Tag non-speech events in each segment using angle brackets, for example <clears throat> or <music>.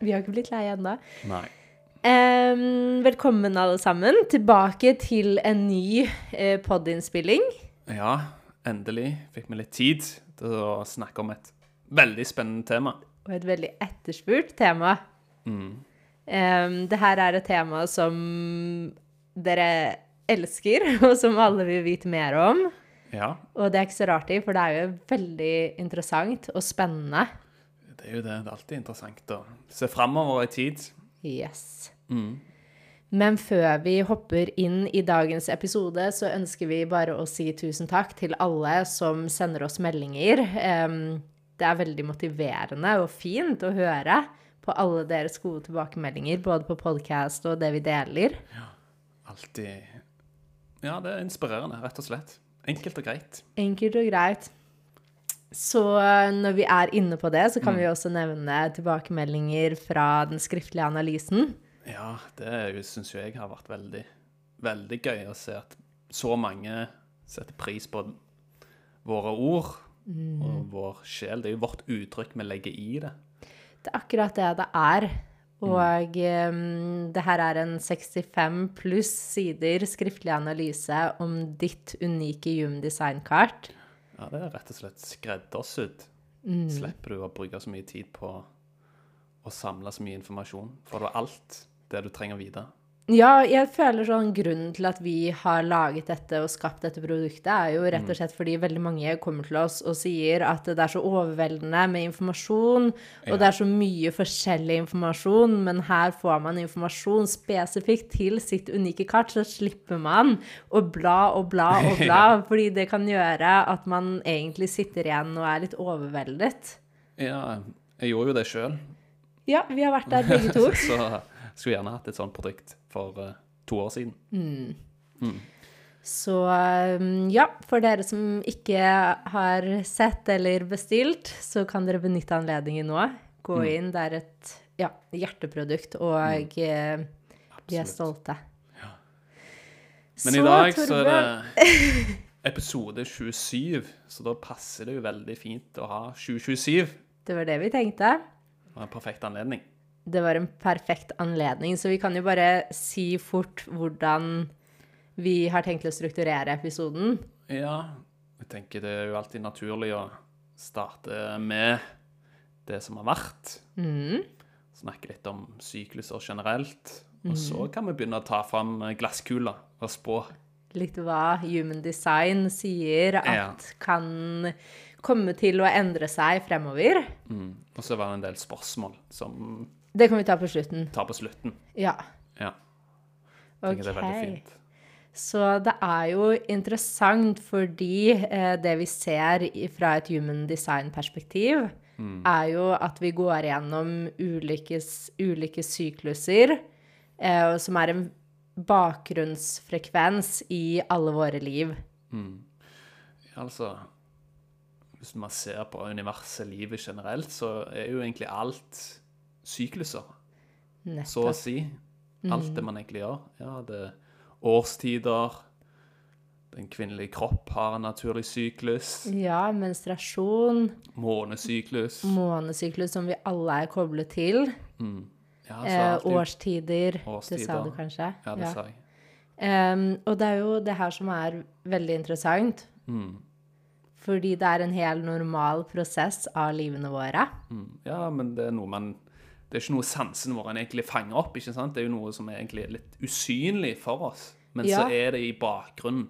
Vi har ikke blitt lei ennå. Nei. Velkommen, alle sammen, tilbake til en ny uh, podinnspilling. Ja, endelig fikk vi litt tid til å snakke om et veldig spennende tema. Og et veldig etterspurt tema. Em, det her er et tema som dere elsker, <laughs> og som alle vil vite mer om. Ja, Og det er ikke så rart, i, for det er jo veldig interessant og spennende. Det er jo det. Det er alltid interessant å se framover i tid. Yes. Mm. Men før vi hopper inn i dagens episode, så ønsker vi bare å si tusen takk til alle som sender oss meldinger. Det er veldig motiverende og fint å høre på alle deres gode tilbakemeldinger, både på podkast og det vi deler. Alltid Ja, det er inspirerende, rett og slett. Enkelt og greit. Enkelt og greit. Så eh, når vi er inne på det, så kan Mm. vi også nevne tilbakemeldinger fra den skriftlige analysen. Ja, det syns jo jeg har vært veldig, veldig gøy å se at så mange setter pris på våre ord og vår sjel. Det er jo vårt uttrykk vi legger i det. Det er akkurat det det er. Og em, det her er en 65 pluss sider skriftlig analyse om ditt unike Human Design-kart. Ja, det er rett og slett skreddersydd. Slipper du å bruke så mye tid på å samle så mye informasjon. Får du alt det du trenger å vite. Ja, jeg føler sånn grunnen til at vi har laget dette og skapt dette produktet, er jo rett og slett fordi veldig mange kommer til oss og sier at det er så overveldende med informasjon, og Ja. det er så mye forskjellig informasjon, men her får man informasjon spesifikt til sitt unike kart, så slipper man å bla og bla og <laughs> bla, fordi det kan gjøre at man egentlig sitter igjen og er litt overveldet. Ja, jeg gjorde jo det sjøl, Ja, vi har vært der begge to. <laughs> så skulle gjerne hatt et sånt produkt for eh, to år siden. Så um, ja, for dere som ikke har sett eller bestilt, så kan dere benytte anledningen nå. Gå inn. Det er et ja, hjerteprodukt, og eh, vi er stolte. stolte. Men i Så, dag så er det <laughs> episode 27, så da passer det jo veldig fint å ha 2027. Det var det vi tenkte. Det var en perfekt anledning. Det var en perfekt anledning, så vi kan jo bare si fort hvordan vi har tenkt å strukturere episoden. Ja, jeg tenker det er jo alltid naturlig å starte med det som har vært. Mm. Snakke litt om sykluser generelt. Og så kan vi begynne å ta fram glasskula og spå. litt hva human design sier at Ja. kan komme til å endre seg fremover. Mm. Og så var det en del spørsmål som Det kan vi ta på slutten. Ta på slutten. Ja. Ja, jeg tenker det er veldig fint. Så det er jo interessant fordi eh, det vi ser fra et human design-perspektiv, Mm. er jo at vi går gjennom ulike, ulike sykluser, eh, som er en bakgrunnsfrekvens i alle våre liv. Altså, hvis man ser på universet, livet generelt, så er jo egentlig alt sykluser. Så å si. Alt det man egentlig gjør. Ja, det er årstider. Den kvinnelige kropp har en naturlig syklus. Ja, menstruasjon, Månesyklus. månesyklus som vi alle er koblet til. Ja, så Eh, årstider. årstider, det sa du kanskje? Ja, det sa jeg. Um, og det er jo det her som er veldig interessant. Mm. Fordi det er en hel normal prosess av livene våre. Ja, men det er noe man Det er ikke noe sansen vår egentlig fanger opp. ikke sant? Det er jo noe som er egentlig litt usynlig for oss, men Ja. så er det i bakgrunnen.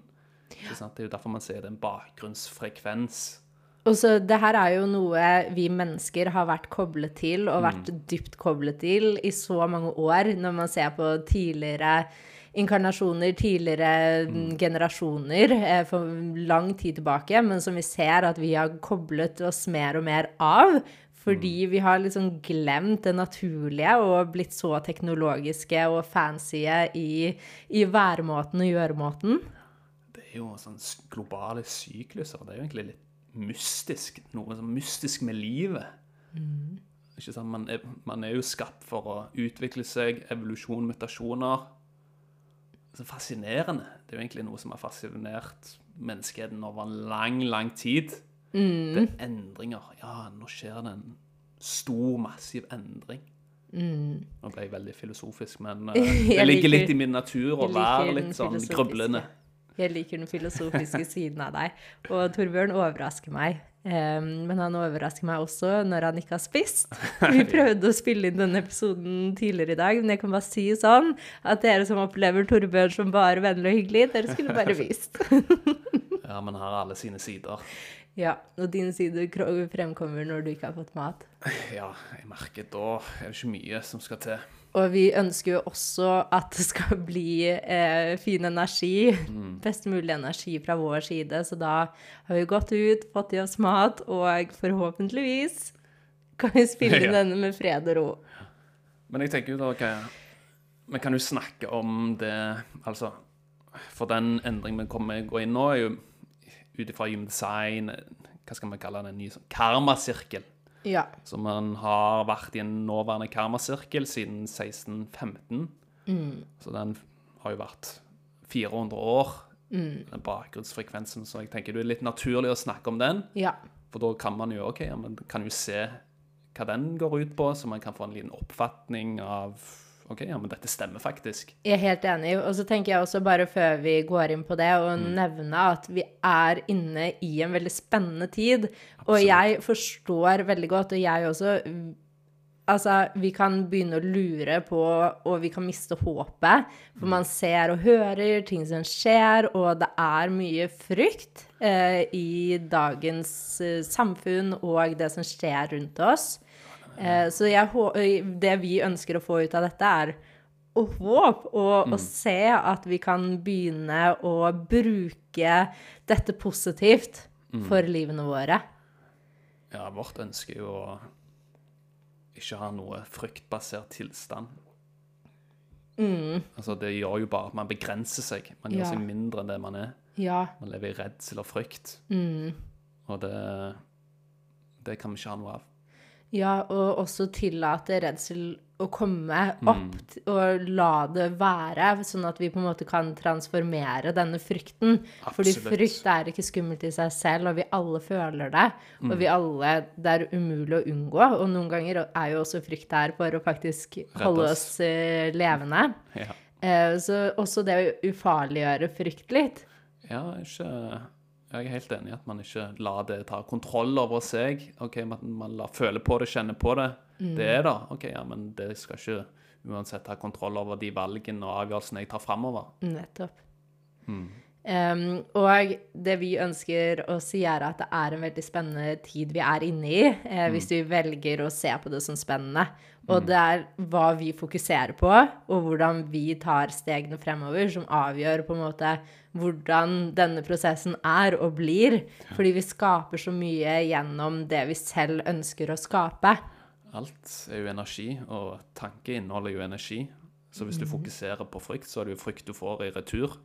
Ikke sant? Det er jo derfor man ser det er en bakgrunnsfrekvens. Og så det her er jo noe vi mennesker har vært koblet til, og vært dypt koblet til, i så mange år, når man ser på tidligere inkarnasjoner, tidligere mm. generasjoner, eh, for lang tid tilbake, men som vi ser at vi har koblet oss mer og mer av, Fordi vi har liksom glemt det naturlige og blitt så teknologiske og fancy i, i væremåten og gjøremåten. Det er jo sånn globale sykluser. Det er jo egentlig litt mystisk. Noe sånn mystisk med livet. Ikke sant? Man, er, man er jo skapt for å utvikle seg, evolusjon, mutasjoner. Så fascinerende. Det er jo egentlig noe som har fascinert menneskeheten over en lang, lang tid. Det er endringer. Ja, nå skjer det en stor, massiv endring. Nå ble jeg veldig filosofisk, men <laughs> eh, det ligger litt i min natur å være litt sånn grublende. Jeg liker den filosofiske <laughs> siden av deg. Og Torbjørn overrasker meg. Um, men han overrasker meg også når han ikke har spist. <laughs> Vi prøvde å spille inn denne episoden tidligere i dag, men jeg kan bare si sånn at dere som opplever Torbjørn som bare vennlig og hyggelig, dere skulle bare vist. Ja, men har alle sine sider. Ja, og din side fremkommer når du ikke har fått mat. Ja, jeg merker da er det ikke mye som skal til. Og vi ønsker jo også at det skal <laughs> bli eh, fin energi, best mulig energi fra vår side. Så da har vi gått ut, fått i oss mat, og forhåpentligvis kan vi spille <laughs> inn Ja. denne med fred og ro. Men jeg tenker jo da, ok, vi kan jo snakke om det, altså, for den endringen vi kommer til å gå inn nå, er jo ut ifra human design, hva skal vi kalle det, en ny sånn karmasirkel. Ja. Så man har vært i en nåværende karmasirkel siden 1615. Så den har jo vært 400 år, den bakgrunnsfrekvensen. Så jeg tenker det er litt naturlig å snakke om den. Ja. For da kan man jo ok, ja, men kan jo se hva den går ut på, så man kan få en liten oppfatning av ok, ja, men dette stemmer faktisk. Jeg er helt enig. Og så tenker jeg også, bare før vi går inn på det, å nevne at vi er inne i en veldig spennende tid. Og jeg forstår veldig godt, og jeg også Altså, vi kan begynne å lure på, og vi kan miste håpet. For man ser og hører ting som skjer, og det er mye frykt eh, i dagens eh, samfunn og det som skjer rundt oss. Eh, så jeg, det vi ønsker å få ut av dette, er og mm. og se at vi kan begynne å bruke dette positivt for livene våre. Ja, vårt ønske er jo å ikke ha noe fryktbasert tilstand. Altså, det gjør jo bare at man begrenser seg. Man gjør Ja. seg mindre enn det man er. Ja. Man lever i redsel og frykt. Og det, det kan vi ikke ha noe av. Ja, og også tillate redsel å komme opp mm. og la det være, sånn at vi på en måte kan transformere denne frykten. Absolutt. Fordi frykt er ikke skummelt i seg selv, og vi alle føler det. Og vi alle, det er umulig å unngå. Og noen ganger er jo også frykt der for å faktisk holde oss. eh, levende. Ja, Eh, så også det å ufarliggjøre frykt litt. ja ikke, jeg er helt enig i at man ikke lar det ta kontroll over seg. Ok, Man, man lar føle på det, kjenne på det. Det er da. Ok, ja, men det skal ikke uansett ha kontroll over de valgene og avgjørelsene jeg tar framover. Nettopp. Um, og det vi ønsker å si, er at det er en veldig spennende tid vi er inne i, eh, hvis vi velger å se på det som spennende. Og det er hva vi fokuserer på, og hvordan vi tar stegene fremover, som avgjør på en måte hvordan denne prosessen er og blir. Fordi vi skaper så mye gjennom det vi selv ønsker å skape. Alt er jo energi, og tanke inneholder jo energi. Så hvis du fokuserer på frykt, så er det jo frykt du får i retur.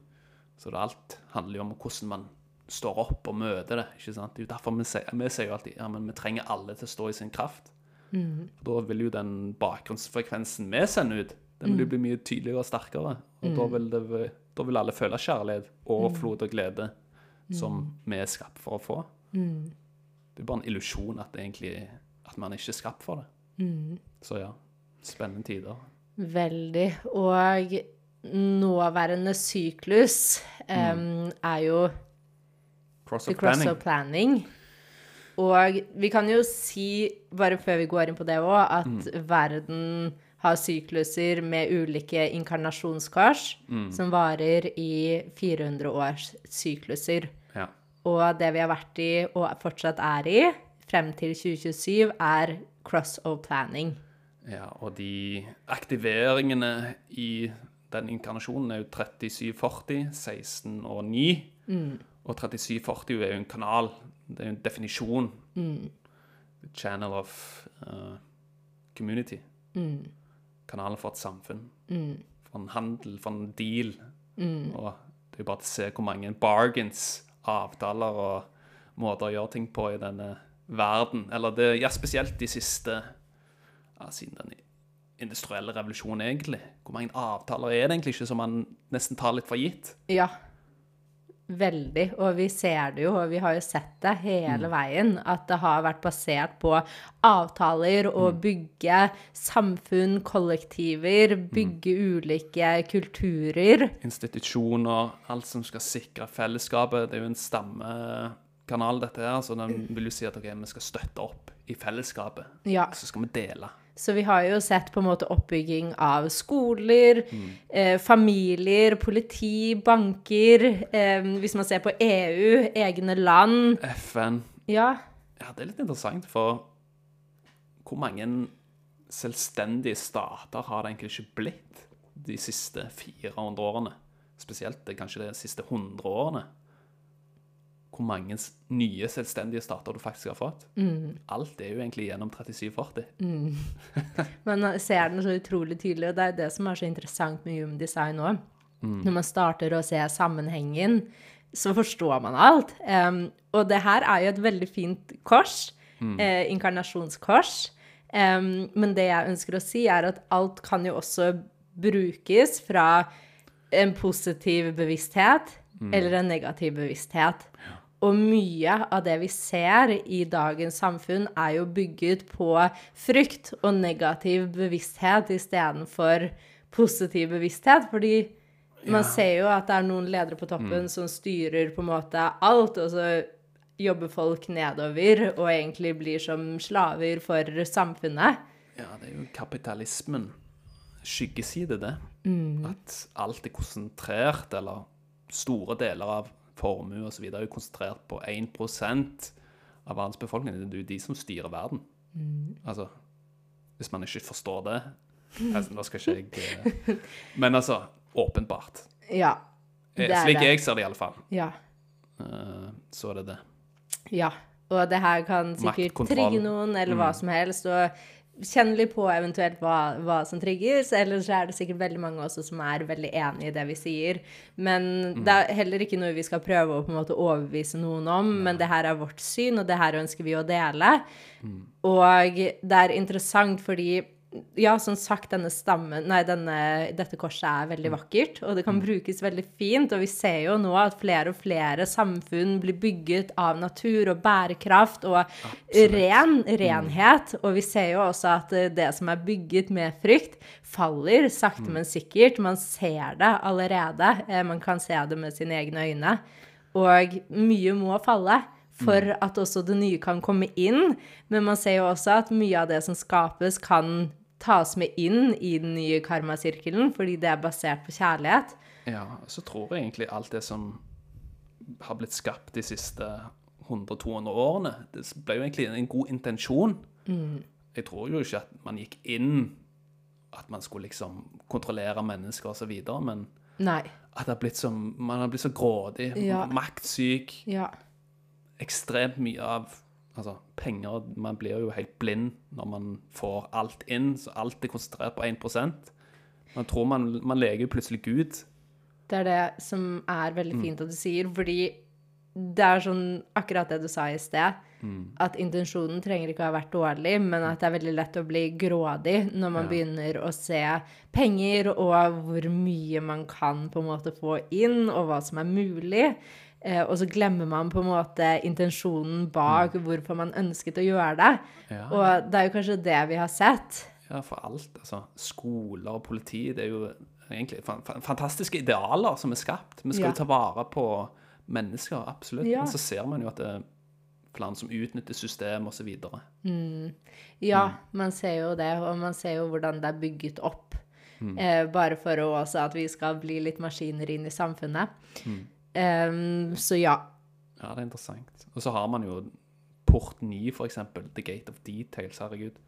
Så det alt handler jo om hvordan man står opp og møter det. ikke sant? Det er jo derfor vi sier, vi sier jo alltid ja, men vi trenger alle til å stå i sin kraft. Mm. Da vil jo den bakgrunnsfrekvensen vi sender ut, den vil jo bli mye tydeligere og sterkere. Og da, vil det, da vil alle føle kjærlighet, overflod og glede som vi er skapt for å få. Det er bare en illusjon at, egentlig, at man ikke er skapt for det. Så ja, spennende tider. Veldig. Og nåværende syklus um, er jo Cross of cross planning. of planning. Og vi kan jo si, bare før vi går inn på det òg, at Mm. verden har sykluser med ulike inkarnasjonskors som varer i 400 års sykluser. Ja. Og det vi har vært i og fortsatt er i, frem til 2027, er cross of planning. ja, og de aktiveringene i den inkarnasjonen er jo 3740, 16 og 9. Og 3740 er jo en kanal. Det er jo en definisjon. The channel of uh, community. Mm. Kanalen for et samfunn. For en handel, for en deal. Og det er jo bare å se hvor mange bargains, avtaler og måter å gjøre ting på i denne verden. Eller det, ja, spesielt de siste ja, Siden den industrielle revolusjonen, egentlig. Hvor mange avtaler er det egentlig ikke som man nesten tar litt for gitt? Ja. Veldig. Og vi ser det jo, og vi har jo sett det hele veien, at det har vært basert på avtaler og bygge samfunn, kollektiver, bygge ulike kulturer. Institusjoner, alt som skal sikre fellesskapet. Det er jo en stammekanal, dette her, så den <clears throat> vil jo si at okay, vi skal støtte opp i fellesskapet. Ja. Så skal vi dele. Så vi har jo sett på en måte oppbygging av skoler, eh, familier, politi, banker. Eh, hvis man ser på EU, egne land. FN Ja. Ja, det er litt interessant, for hvor mange selvstendige stater har det egentlig ikke blitt de siste 400 årene? Spesielt kanskje de siste 100 årene. Hvor mange nye selvstendige stater du faktisk har fått. Alt er jo egentlig gjennom 3740. Man <laughs> ser den så utrolig tydelig, og det er det som er så interessant med human design nå. Når man starter å se sammenhengen, så forstår man alt. Um, og det her er jo et veldig fint kors. Eh, inkarnasjonskors. Um, men det jeg ønsker å si, er at alt kan jo også brukes fra en positiv bevissthet eller en negativ bevissthet. Og mye av det vi ser i dagens samfunn, er jo bygget på frykt og negativ bevissthet istedenfor positiv bevissthet. Fordi man ser jo at det er noen ledere på toppen som styrer på en måte alt, og så jobber folk nedover og egentlig blir som slaver for samfunnet. Ja, det er jo kapitalismen. Skyggeside, det. At alt er konsentrert, eller store deler av formue osv. er jo konsentrert på 1% av verdens befolkning. Det er jo de som styrer verden. Altså, hvis man ikke forstår det altså, Nå skal ikke jeg eh, Men altså, åpenbart. Ja. Eh, Det Slik det. jeg ser det, iallfall. Ja. Uh, så er det det. Ja, og det her kan sikkert trigge noen, eller hva som helst, og kjenne litt på eventuelt hva, hva som trigges, eller så er det sikkert veldig mange også som er veldig enig i det vi sier. Men det er heller ikke noe vi skal prøve å på en måte overbevise noen om, men det her er vårt syn, og det her ønsker vi å dele. Og det er interessant fordi ja, som sagt, denne stammen, nei, denne, dette korset er veldig vakkert, og det kan brukes veldig fint, og vi ser jo nå at flere og flere samfunn blir bygget av natur og bærekraft og ren, renhet, og vi ser jo også at eh, det som er bygget med frykt, faller sakte, men sikkert. Man ser det allerede, eh, man kan se det med sine egne øyne, og mye må falle for at også det nye kan komme inn. Men man ser jo også at mye av det som skapes, kan tas med inn i den nye karmasirkelen, fordi det er basert på kjærlighet. Ja, så tror jeg egentlig alt det som har blitt skapt de siste 100-200 årene, det ble jo egentlig en god intensjon. Jeg tror jo ikke at man gikk inn at man skulle liksom kontrollere mennesker videre, men Nei. at det har så, man har blitt så grådig, Ja. maktsyk, Ja. ekstremt mye av altså, penger. Man blir jo helt blind når man får alt inn, så alt er konsentrert på 1% Man tror man, man leker jo plutselig Gud. Det er det som er veldig fint at du sier, fordi det er sånn akkurat det du sa i sted, at intensjonen trenger ikke å ha vært dårlig, men at det er veldig lett å bli grådig når man begynner å se penger og hvor mye man kan på en måte få inn, og hva som er mulig. Eh, og så glemmer man på en måte intensjonen bak hvorfor man ønsket å gjøre det. Ja. Og det er jo kanskje det vi har sett. Ja, for alt. Altså, skoler og politi, det er jo egentlig fan- fan- fantastiske idealer som er skapt. Vi skal Ja. ta vare på mennesker, absolutt. Ja. Men så ser man jo at det er flere som utnytter system og så videre. Ja, man ser jo det, og man ser jo hvordan det er bygget opp. Eh, bare for å også at vi skal bli litt maskiner inn i samfunnet. Em, så ja. Ja, det er interessant. Og så har man jo Port 9, for eksempel. The Gate of Details, herregud.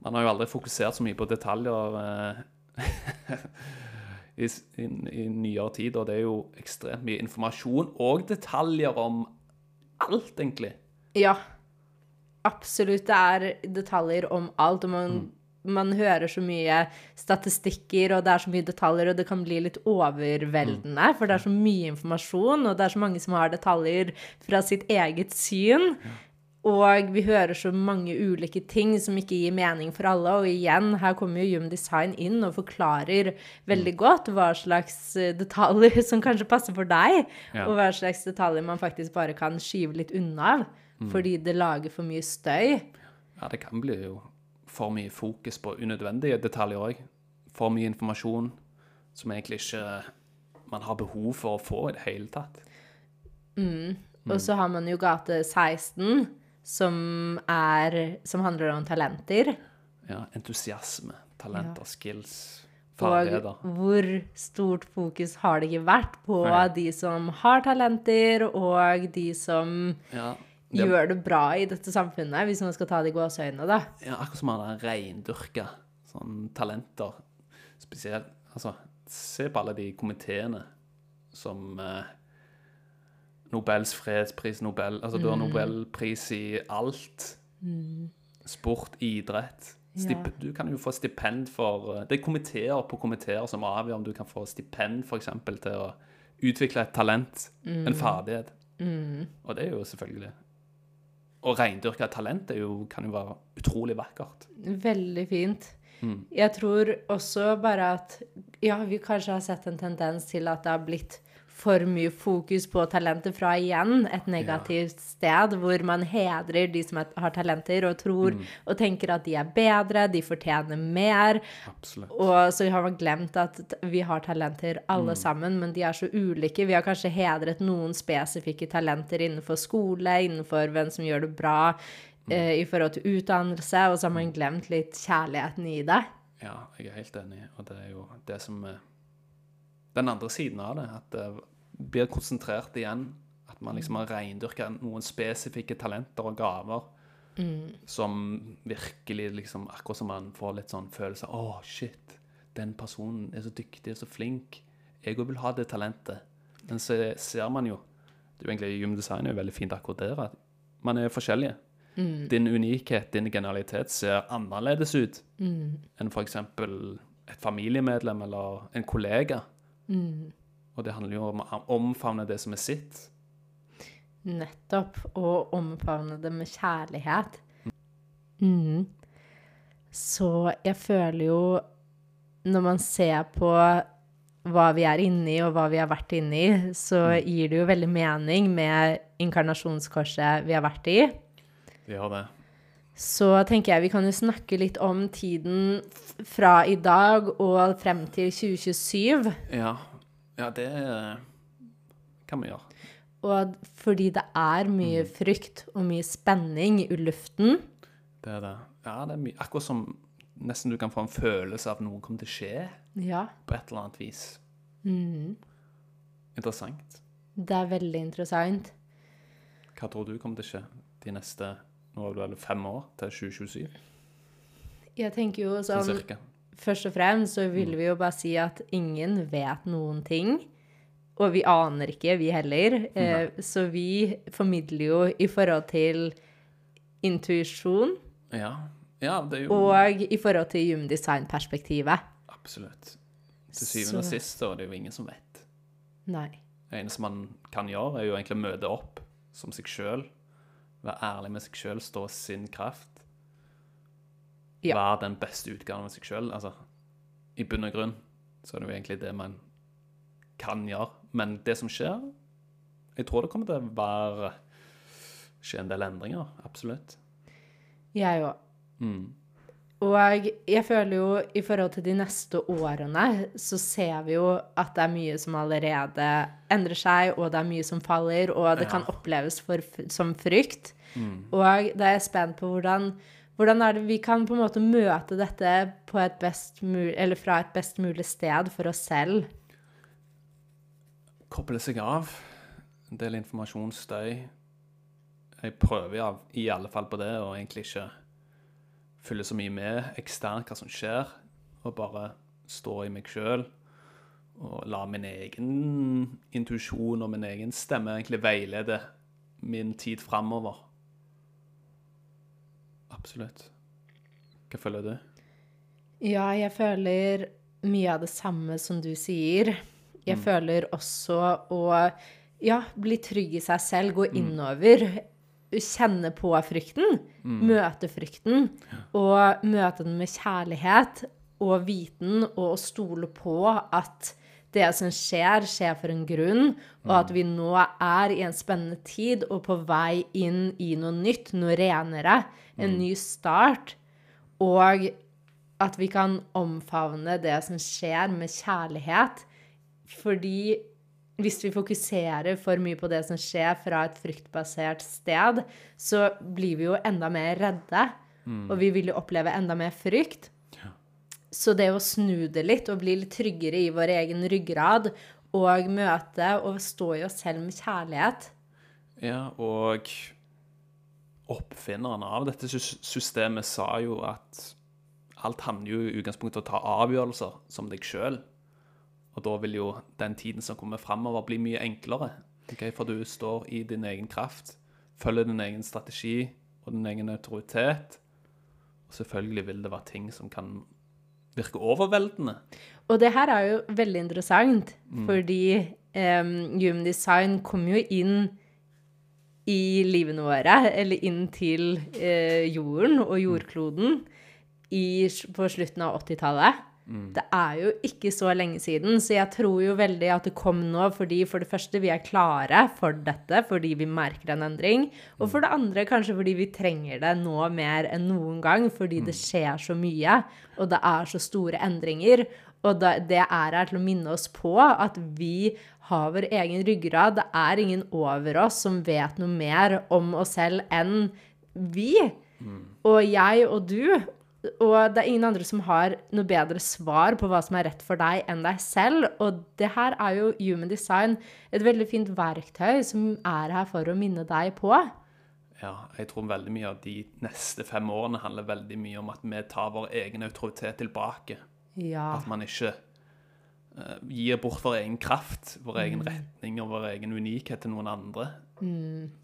Man har jo aldri fokusert så mye på detaljer eh, <laughs> i, i, i nyere tid, og det er jo ekstremt mye informasjon og detaljer om alt, egentlig. Ja. absolutt det er detaljer om alt, og man, man hører så mye statistikker, og det er så mye detaljer, og det kan bli litt overveldende, for det er så mye informasjon, og det er så mange som har detaljer fra sitt eget syn. Og vi hører så mange ulike ting som ikke gir mening for alle. Og igjen, her kommer jo Human Design inn og forklarer veldig godt hva slags eh, detaljer som kanskje passer for deg, Ja. og hva slags detaljer man faktisk bare kan skyve litt unna fordi det lager for mye støy. Ja, det kan bli jo for mye fokus på unødvendige detaljer òg. For mye informasjon som egentlig ikke man har behov for å få i det hele tatt. Og så har man jo gate 16, som, er, som handler om talenter. Ja, entusiasme, talenter, skills, Og ferdigheter. hvor stort fokus har det ikke vært på Nei. de som har talenter, og de som Ja, det, gjør det bra i dette samfunnet, hvis man skal ta det i gåseøynene, da. ja, akkurat som har reindyrka sånn talenter. Spesielt Altså, se på alle de komiteene som eh, Nobels fredspris, Nobel Altså, du har nobelpris i alt. Sport, idrett. Stip, Ja. Du kan jo få stipend for eh, Det er komiteer på komiteer som avgjør om du kan få stipend for eksempel, til å utvikle et talent, en ferdighet. Og det er jo selvfølgelig Å reindyrke et talent er jo, kan jo være utrolig vakkert. Veldig fint. Mm. Jeg tror også bare at ja, vi kanskje har sett en tendens til at det har blitt for mye fokus på talenter fra igjen et negativt sted, hvor man hedrer de som har talenter, og tror Mm. og tenker at de er bedre, de fortjener mer. Absolutt. Og så har man glemt at vi har talenter alle Mm. sammen, men de er så ulike. Vi har kanskje hedret noen spesifikke talenter innenfor skole, innenfor hvem som gjør det bra Mm. uh, i forhold til utdannelse, og så har man glemt litt kjærligheten i det. Ja, jeg er helt enig, og det er jo det som er Den andre siden av det, at det blir konsentrert igjen. At man liksom har reindyrka noen spesifikke talenter og gaver som virkelig liksom Akkurat som man får litt sånn følelse av Å, shit, den personen er så dyktig og så flink. Jeg òg vil ha det talentet. Men så ser man jo det er jo egentlig Human er jo veldig fint akkurat der. At man er forskjellige. Din unikhet, din genialitet ser annerledes ut enn f.eks. et familiemedlem eller en kollega. Og det handler jo om å omfavne det som er sitt. Nettopp. Og omfavne det med kjærlighet. Mm. Så jeg føler jo Når man ser på hva vi er inne i, og hva vi har vært inne i, så gir det jo veldig mening med inkarnasjonskorset vi har vært i. Det gjør det. Så tenker jeg vi kan jo snakke litt om tiden fra i dag og frem til 2027. Ja, ja det kan vi gjøre. Og fordi det er mye frykt og mye spenning i luften. Det er det. Ja, det er mye Akkurat som nesten du kan få en følelse av at noe kommer til å skje Ja, på et eller annet vis. Interessant. det er veldig interessant. Hva tror du kommer til å skje de neste nå er det vel fem år til 2027? Jeg tenker jo Sånn sånn cirka. Først og fremst så vil vi jo bare si at ingen vet noen ting. Og vi aner ikke, vi heller. Eh, så vi formidler jo i forhold til intuisjon Ja. ja, jo og i forhold til human design-perspektivet. Absolutt. Til syvende og Så- sist så er det jo ingen som vet. Nei. Det eneste man kan gjøre, er jo egentlig å møte opp som seg sjøl. Være ærlig med seg sjøl, stå sin kraft. Ja. Være den beste utgaven av seg sjøl. Altså, I bunn og grunn så er det jo egentlig det man kan gjøre. Men det som skjer Jeg tror det kommer til å være skje en del endringer. Absolutt. Jeg òg. Mm. Og jeg føler jo i forhold til de neste årene, så ser vi jo at det er mye som allerede endrer seg, og det er mye som faller, og det kan oppleves for, som frykt. Og da er jeg spent på hvordan, hvordan er det vi kan på en måte møte dette et best mul eller fra et best mulig sted for oss selv. Koble seg av. En del informasjonsstøy. Jeg prøver av, i alle fall på det, og egentlig ikke følge så mye med eksternt hva som skjer, og bare stå i meg sjøl. Og la min egen intuisjon og min egen stemme egentlig veilede min tid framover. Absolutt. Hva føler du? Ja, jeg føler mye av det samme som du sier. Jeg føler også å ja, bli trygg i seg selv, gå innover. Kjenne på frykten, møte frykten, og møte den med kjærlighet og viten, og å stole på at det som skjer, skjer for en grunn, og at vi nå er i en spennende tid og på vei inn i noe nytt, noe renere, en ny start. Og at vi kan omfavne det som skjer, med kjærlighet. Fordi hvis vi fokuserer for mye på det som skjer fra et fryktbasert sted, så blir vi jo enda mer redde, og vi vil jo oppleve enda mer frykt. Så det å snu det litt og bli litt tryggere i vår egen ryggrad og møte og stå i oss selv med kjærlighet Ja, og oppfinneren av dette systemet sa jo at alt handler jo i utgangspunktet om å ta avgjørelser som deg sjøl. Og da vil jo den tiden som kommer framover, bli mye enklere. Okay? For du står i din egen kraft, følger din egen strategi og din egen autoritet. Og selvfølgelig vil det være ting som kan virke overveldende. Og det her er jo veldig interessant, fordi um, Human Design kom jo inn i livene våre, eller inn til uh, jorden og jordkloden i, på slutten av 80-tallet. Det er jo ikke så lenge siden, så jeg tror jo veldig at det kom nå fordi for det første vi er klare for dette, fordi vi merker en endring, og for det andre kanskje fordi vi trenger det nå mer enn noen gang, fordi det skjer så mye, og det er så store endringer. Og det er her til å minne oss på at vi har vår egen ryggrad. Det er ingen over oss som vet noe mer om oss selv enn vi. Og jeg og du. Og det er ingen andre som har noe bedre svar på hva som er rett for deg, enn deg selv. Og det her er jo Human Design et veldig fint verktøy som er her for å minne deg på. Ja, jeg tror veldig mye av de neste fem årene handler veldig mye om at vi tar vår egen autoritet tilbake. Ja. At man ikke uh, gir bort vår egen kraft, vår egen retning og vår egen unikhet til noen andre.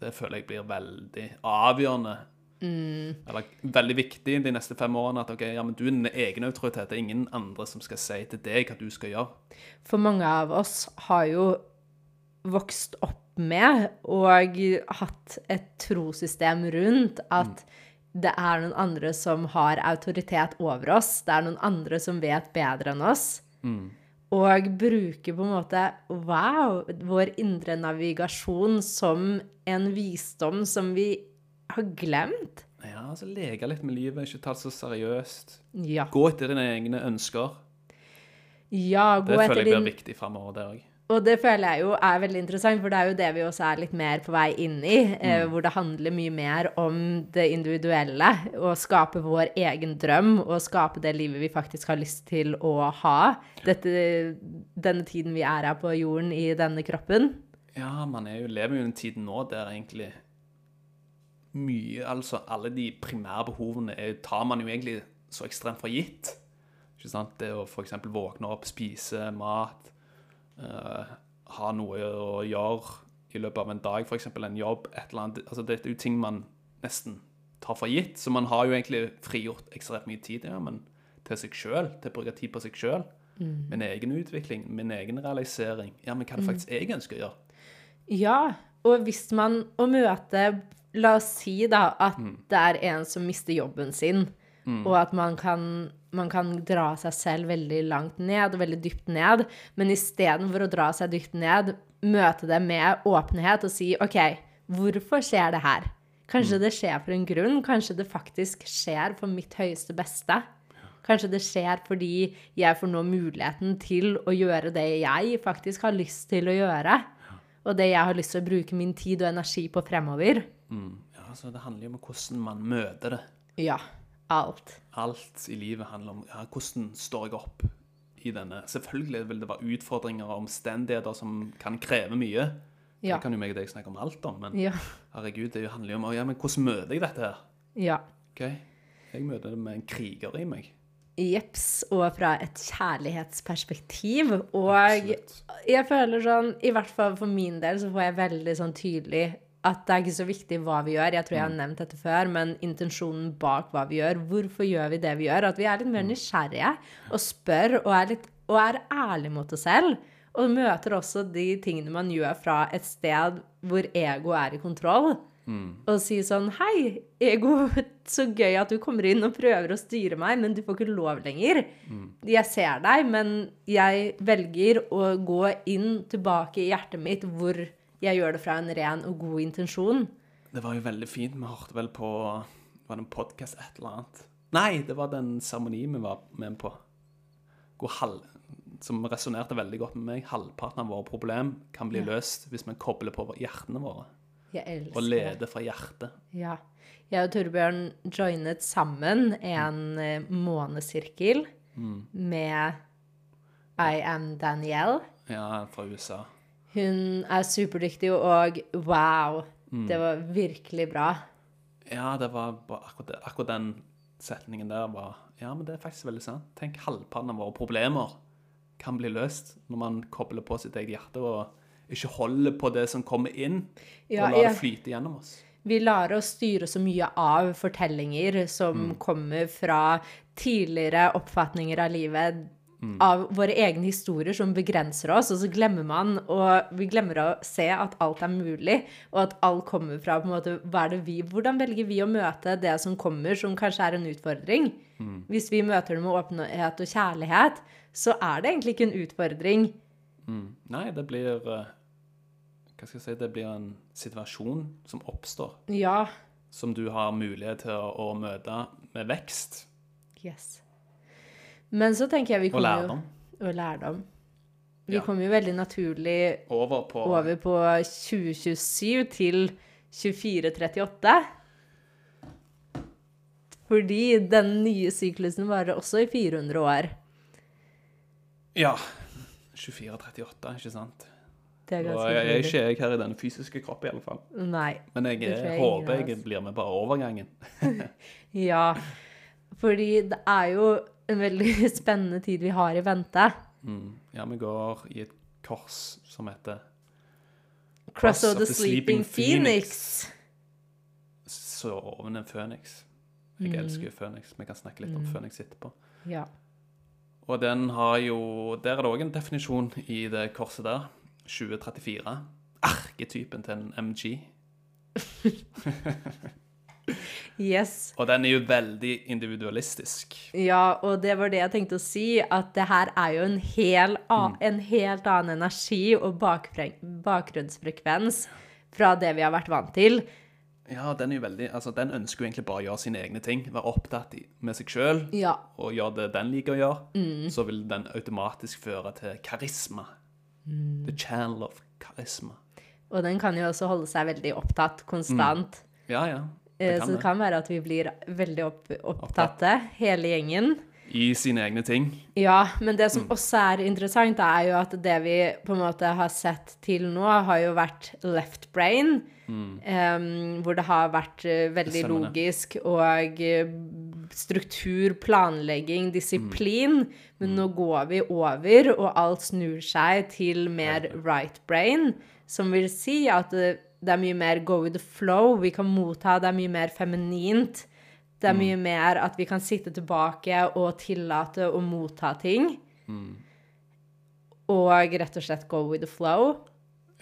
Det føler jeg blir veldig avgjørende. Eller veldig viktig de neste fem årene. At okay, ja, men du er din egen autoritet. Det er ingen andre som skal si til deg hva du skal gjøre. For mange av oss har jo vokst opp med og hatt et trossystem rundt at det er noen andre som har autoritet over oss. Det er noen andre som vet bedre enn oss. Og bruke på en måte wow, vår indre navigasjon som en visdom som vi har glemt. Ja, altså Leke litt med livet, ikke ta det så seriøst. Ja. Gå etter dine egne ønsker. ja gå Det føler jeg blir viktig framover, det òg. Og det føler jeg jo er veldig interessant, for det er jo det vi også er litt mer på vei inn i. Eh, hvor det handler mye mer om det individuelle. Å skape vår egen drøm og skape det livet vi faktisk har lyst til å ha. Dette, denne tiden vi er her på jorden i denne kroppen. Ja, man jo, lever jo i en tid nå der egentlig mye Altså alle de primære behovene er, tar man jo egentlig så ekstremt for gitt. Ikke sant? Det å f.eks. våkne opp, spise mat, uh, ha noe å gjøre i løpet av en dag, f.eks. en jobb, et eller annet. Altså, Det er jo ting man nesten tar for gitt. Så man har jo egentlig frigjort ekstremt mye tid ja, men til seg sjøl, til å bruke tid på seg sjøl. Min egen utvikling, min egen realisering. Ja, men hva er det faktisk jeg ønsker å gjøre? Ja, og hvis man å møte La oss si da at det er en som mister jobben sin, og at man kan, man kan dra seg selv veldig langt ned og veldig dypt ned, men istedenfor å dra seg dypt ned, møte det med åpenhet og si OK, hvorfor skjer det her? Kanskje det skjer for en grunn? Kanskje det faktisk skjer for mitt høyeste beste? Kanskje det skjer fordi jeg får nå muligheten til å gjøre det jeg faktisk har lyst til å gjøre. Og det jeg har lyst til å bruke min tid og energi på fremover. Ja, så Det handler jo om hvordan man møter det. Ja. Alt. Alt i livet handler om ja, hvordan står jeg opp i denne. Selvfølgelig vil det være utfordringer og omstendigheter som kan kreve mye. Ja. Det kan jo meg og deg snakke om alt om, men Ja. herregud, det handler jo om ja, men hvordan møter jeg dette her? Ja. Ok? Jeg møter det med en kriger i meg. Jeps. Og fra et kjærlighetsperspektiv. Og Absolutt. jeg føler sånn, i hvert fall for min del, så får jeg veldig sånn tydelig at det er ikke så viktig hva vi gjør. Jeg tror jeg har nevnt dette før, men intensjonen bak hva vi gjør. Hvorfor gjør vi det vi gjør? At vi er litt mer nysgjerrige og spør og er, litt, og er ærlige mot oss selv. Og møter også de tingene man gjør fra et sted hvor ego er i kontroll. Og si sånn Hei, ego, <laughs> så gøy at du kommer inn og prøver å styre meg, men du får ikke lov lenger. Jeg ser deg, men jeg velger å gå inn tilbake i hjertet mitt hvor jeg gjør det fra en ren og god intensjon. Det var jo veldig fint. Vi hørte vel på Var det en podkast, et eller annet? Nei, det var den seremonien vi var med på. Halv, som resonnerte veldig godt med meg. Halvparten av våre problem kan bli løst hvis vi kobler på hjertene våre. Jeg elsker Og leder fra hjertet. Ja. Jeg og Torbjørn joinet sammen en mm. månesirkel med I am Danielle. Ja, fra USA. Hun er superdyktig, og wow, det var virkelig bra. Ja, det var akkurat, det, akkurat den setningen der var Ja, men det er faktisk veldig sant. Tenk halvparten av våre problemer kan bli løst når man kobler på sitt eget hjerte og ikke holder på det som kommer inn, Ja, og lar ja. det flyte gjennom oss. Vi lar oss styre så mye av fortellinger som kommer fra tidligere oppfatninger av livet, av våre egne historier som begrenser oss, og så glemmer man, og vi glemmer å se at alt er mulig, og at alt kommer fra på en måte, hva er det vi, hvordan velger vi å møte det som kommer, som kanskje er en utfordring? Hvis vi møter det med åpenhet og kjærlighet, så er det egentlig ikke en utfordring. Mm. Nei, det blir eh, Hva skal jeg si Det blir en situasjon som oppstår, Ja, som du har mulighet til å, å møte med vekst yes. Men så tenker jeg vi og kommer jo... lærdom. Og lærdom. Vi Ja. kommer jo veldig naturlig Over på over på 2027 til 2438. Fordi den nye syklusen varer også i 400 år. Ja. 24-38, ikke sant? Det er Og ganske jeg, jeg er ikke jeg her i den fysiske kroppen, i alle fall. Nei. Men jeg, jeg håper jeg blir med bare overgangen. <laughs> Ja. Fordi det er jo en veldig <laughs> spennende tid vi har i vente. Mm. Ja, vi går i et kors som heter Cross of the Sleeping Phoenix. Sovende Phoenix. Jeg Mm. elsker jo Phoenix. Vi kan snakke litt om Phoenix etterpå. Ja. Og den har jo Der er det òg en definisjon i det korset der. 2034. Arketypen til en MG. <laughs> <laughs> Yes. Og den er jo veldig individualistisk. Ja, og det var det jeg tenkte å si, at det her er jo en, hel, mm. en helt annen energi og bakgrunnsfrekvens fra det vi har vært vant til. Ja, den er jo veldig Altså, den ønsker jo egentlig bare å gjøre sine egne ting. Være opptatt med seg sjøl Ja. og gjøre det den liker å gjøre. Så vil den automatisk føre til karisma. The channel of karisma. Og den kan jo også holde seg veldig opptatt konstant. Ja, ja. Eh, Det Så det kan være at vi blir veldig opp, opptatte, hele gjengen. I sine egne ting. Ja, men det som også er interessant, er jo at det vi på en måte har sett til nå, har jo vært left brain. em, hvor det har vært eh, veldig logisk og eh, struktur, planlegging, disiplin. Men nå går vi over, og alt snur seg til mer right brain. Som vil si at det, er mye mer go with the flow. Vi kan motta, det er mye mer feminint. Det er mye mer at vi kan sitte tilbake og tillate å motta ting. Og rett og slett go with the flow.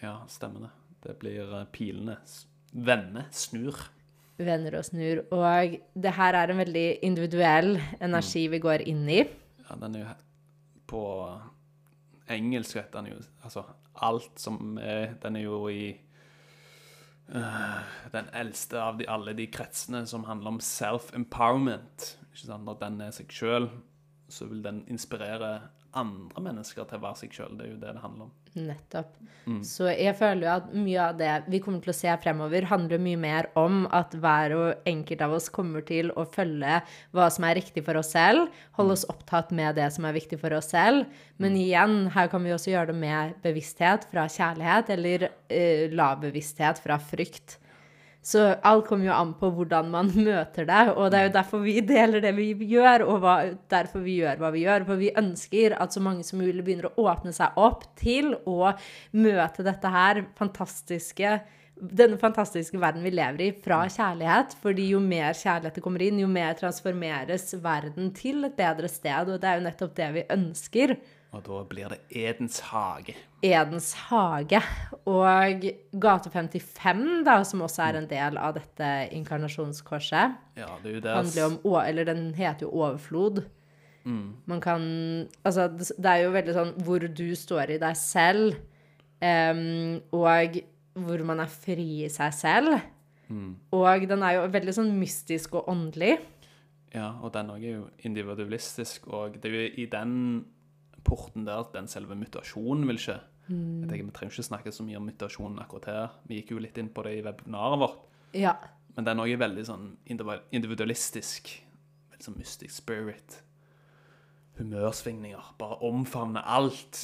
Ja, stemmer det. Det blir eh, pilene vende, snur. Vender og snur. Og det her er en veldig individuell energi vi går inn i. Ja, den er jo På engelsk heter den jo Altså, alt som er Den er jo i Den eldste av de, alle de kretsene som handler om self-empowerment. Ikke sant? Når den er seg sjøl, så vil den inspirere andre mennesker til å være seg sjøl. Det er jo det det handler om. Nettopp. Så jeg føler jo at mye av det vi kommer til å se fremover, handler mye mer om at hver og enkelt av oss kommer til å følge hva som er riktig for oss selv, holde oss opptatt med det som er viktig for oss selv. Men igjen, her kan vi også gjøre det med bevissthet fra kjærlighet, eller uh, lav bevissthet fra frykt. Så alt kommer jo an på hvordan man <laughs> møter det, og det er jo derfor vi deler det vi gjør, og hva, derfor vi gjør hva vi gjør. For vi ønsker at så mange som mulig begynner å åpne seg opp til å møte dette her fantastiske denne fantastiske verden vi lever i, fra kjærlighet. fordi jo mer kjærlighet det kommer inn, jo mer transformeres verden til et bedre sted. Og det er jo nettopp det vi ønsker. Og da blir det Edens hage. Edens hage. Og gate 55, da, som også er en del av dette inkarnasjonskorset, Ja, det er handler om Eller den heter jo overflod. Man kan Altså, det er jo veldig sånn hvor du står i deg selv, um, og hvor man er fri i seg selv. Og den er jo veldig sånn mystisk og åndelig. Ja, og den òg er jo individualistisk, og det er jo i den porten der den selve mutasjonen vil skje. Jeg tenker, Vi trenger ikke snakke så mye om mutasjonen akkurat her. Vi gikk jo litt inn på det i webinaret vårt. Ja. Men den òg er veldig sånn individualistisk. Veldig sånn mystic spirit. Humørsvingninger. Bare omfavne alt.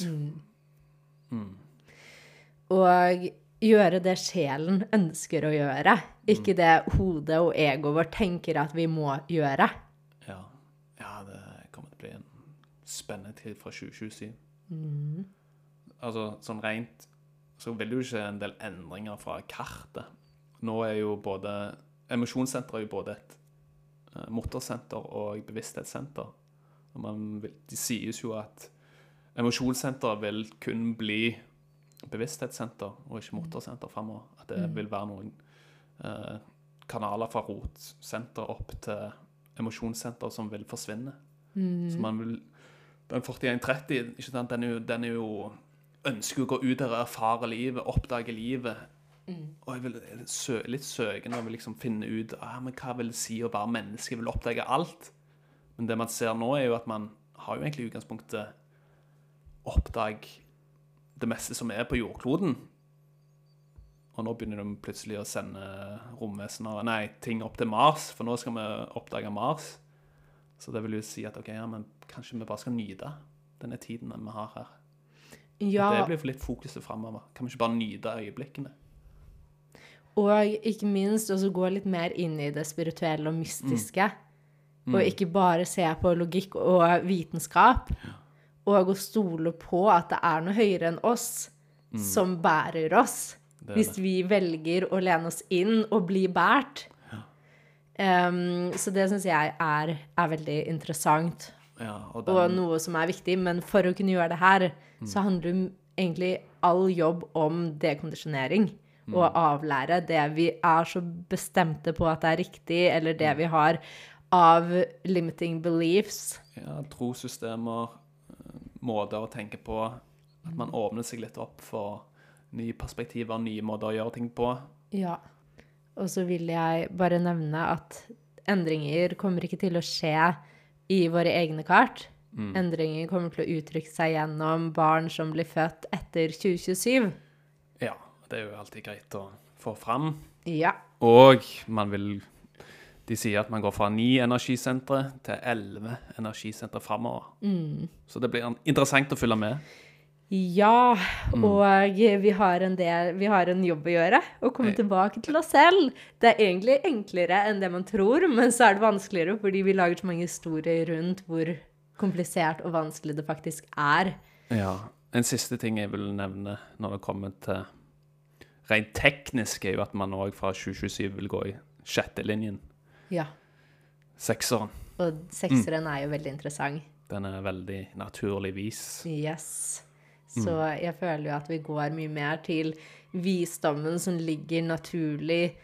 Og gjøre det sjelen ønsker å gjøre. Ikke det hodet og egoet vårt tenker at vi må gjøre. Ja. ja, det kommer til å bli en spennende tid fra 2027. Altså, sånn rent så vil det jo ikke en del endringer fra kartet. Nå er jo både Emosjonssenteret er jo både et eh, motorsenter og bevissthetssenter. Og man vil, de sies jo at emosjonssenteret vil kun bli bevissthetssenter og ikke motorsenter framover. At det vil være noen eh, kanaler fra rotsenter opp til emosjonssenter som vil forsvinne. Så man vil Den 4130, ikke sant, den er jo, den er jo ønsker å gå ut der og erfare livet, oppdage livet. Og jeg vil sø, litt søkende og vil liksom finne ut ah, men hva vil det si å være menneske. Jeg vil oppdage alt. Men det man ser nå, er jo at man har jo egentlig i utgangspunktet oppdag det meste som er på jordkloden. Og nå begynner de plutselig å sende romvesener Nei, ting opp til Mars, for nå skal vi oppdage Mars. Så det vil jo si at ok, ja, men kanskje vi bare skal nyte denne tiden vi har her. Ja, Det blir for litt fokuset framover. Kan vi ikke bare nyte øyeblikkene? og ikke minst også gå litt mer inn i det spirituelle og mystiske. Og ikke bare se på logikk og vitenskap. Og å stole på at det er noe høyere enn oss som bærer oss. Det det. Hvis vi velger å lene oss inn og bli båret. Em, så det syns jeg er, er veldig interessant. Ja, og og noe som er viktig. Men for å kunne gjøre det her, så handler egentlig all jobb om dekondisjonering. Og avlære det vi er så bestemte på at det er riktig, eller det vi har av limiting beliefs. ja, trossystemer, eh, måter å tenke på. At man åpner seg litt opp for nye perspektiver, nye måter å gjøre ting på. Ja. Og så vil jeg bare nevne at endringer kommer ikke til å skje i våre egne kart. Endringer kommer til å uttrykke seg gjennom barn som blir født etter 2027. Ja, det er jo alltid greit å få fram. Ja. Og man vil De sier at man går fra ni energisentre til elleve energisentre framover. Så det blir interessant å følge med. Ja, og vi har en del Vi har en jobb å gjøre. Å komme tilbake til oss selv. Det er egentlig enklere enn det man tror, men så er det vanskeligere fordi vi lager så mange historier rundt hvor komplisert og vanskelig det faktisk er. Ja. En siste ting jeg vil nevne når det kommer til Rent teknisk er jo at man òg fra 2027 vil gå i sjette linjen. Ja. Sekseren. Og sekseren er jo veldig interessant. Den er veldig naturligvis. Yes. Så jeg føler jo at vi går mye mer til visdommen som ligger naturlig,